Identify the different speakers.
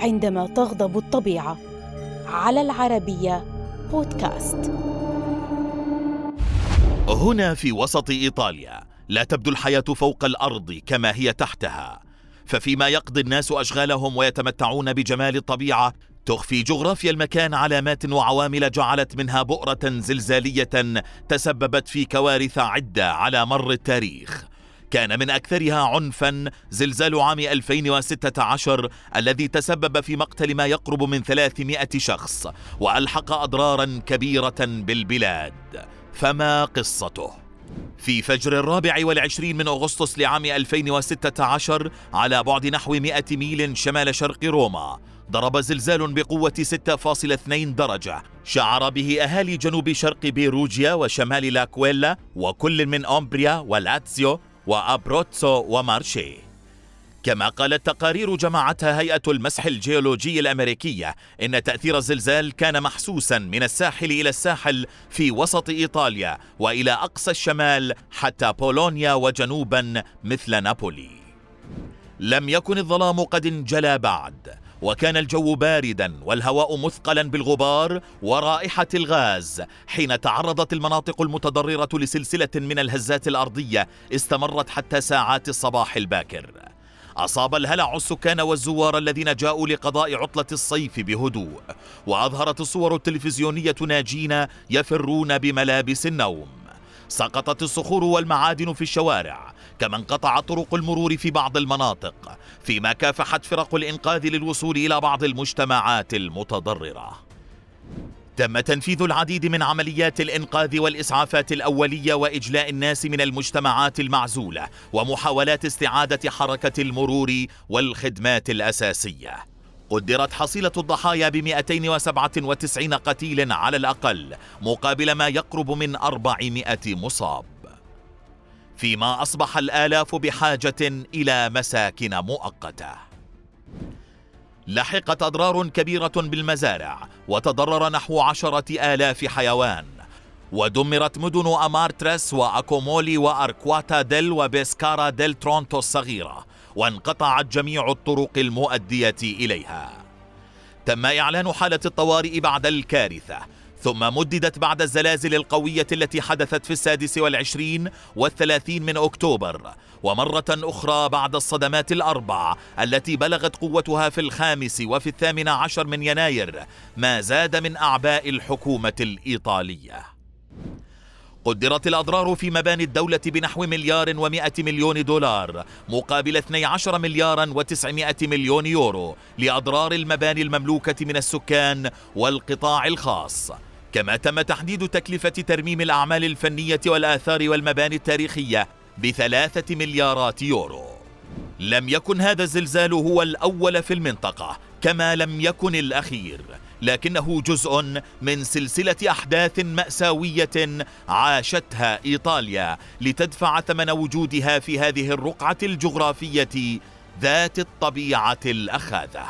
Speaker 1: عندما تغضب الطبيعة. على العربية بودكاست.
Speaker 2: هنا في وسط إيطاليا لا تبدو الحياة فوق الأرض كما هي تحتها. ففيما يقضي الناس أشغالهم ويتمتعون بجمال الطبيعة تخفي جغرافيا المكان علامات وعوامل جعلت منها بؤرة زلزالية تسببت في كوارث عدة على مر التاريخ. كان من أكثرها عنفا زلزال عام 2016 الذي تسبب في مقتل ما يقرب من 300 شخص وألحق أضرارا كبيرة بالبلاد فما قصته؟ في فجر الرابع والعشرين من أغسطس لعام 2016 على بعد نحو 100 ميل شمال شرق روما ضرب زلزال بقوة 6.2 درجة شعر به أهالي جنوب شرق بيروجيا وشمال لاكويلا وكل من أومبريا ولاتسيو وأبروتسو ومارشي. كما قالت تقارير جمعتها هيئة المسح الجيولوجي الأمريكية إن تأثير الزلزال كان محسوسا من الساحل إلى الساحل في وسط إيطاليا وإلى أقصى الشمال حتى بولونيا وجنوبا مثل نابولي. لم يكن الظلام قد انجلى بعد. وكان الجو باردا والهواء مثقلا بالغبار ورائحة الغاز. حين تعرضت المناطق المتضررة لسلسلة من الهزات الأرضية استمرت حتى ساعات الصباح الباكر. أصاب الهلع السكان والزوار الذين جاءوا لقضاء عطلة الصيف بهدوء. وأظهرت الصور التلفزيونية ناجين يفرون بملابس النوم. سقطت الصخور والمعادن في الشوارع كما انقطع طرق المرور في بعض المناطق فيما كافحت فرق الإنقاذ للوصول إلى بعض المجتمعات المتضررة. تم تنفيذ العديد من عمليات الإنقاذ والإسعافات الأولية وإجلاء الناس من المجتمعات المعزولة ومحاولات استعادة حركة المرور والخدمات الأساسية. قدرت حصيلة الضحايا ب 297 قتيل على الأقل مقابل ما يقرب من 400 مصاب. فيما أصبح الآلاف بحاجة إلى مساكن مؤقتة. لحقت أضرار كبيرة بالمزارع وتضرر نحو عشرة آلاف حيوان. ودمرت مدن أمارترس وأكومولي وأركواتا ديل وبيسكارا ديل ترونتو الصغيرة. وانقطعت جميع الطرق المؤدية إليها. تم إعلان حالة الطوارئ بعد الكارثة ثم مددت بعد الزلازل القوية التي حدثت في السادس والعشرين والثلاثين من أكتوبر ومرة أخرى بعد الصدمات الأربع التي بلغت قوتها في الخامس وفي الثامن عشر من يناير ما زاد من أعباء الحكومة الإيطالية. قدرت الأضرار في مباني الدولة بنحو مليار ومائة مليون دولار مقابل 12 مليارا و900 مليون يورو لأضرار المباني المملوكة من السكان والقطاع الخاص. كما تم تحديد تكلفة ترميم الأعمال الفنية والآثار والمباني التاريخية بثلاثة مليارات يورو. لم يكن هذا الزلزال هو الأول في المنطقة كما لم يكن الأخير لكنه جزء من سلسلة أحداث مأساوية عاشتها إيطاليا لتدفع ثمن وجودها في هذه الرقعة الجغرافية ذات الطبيعة الأخاذة.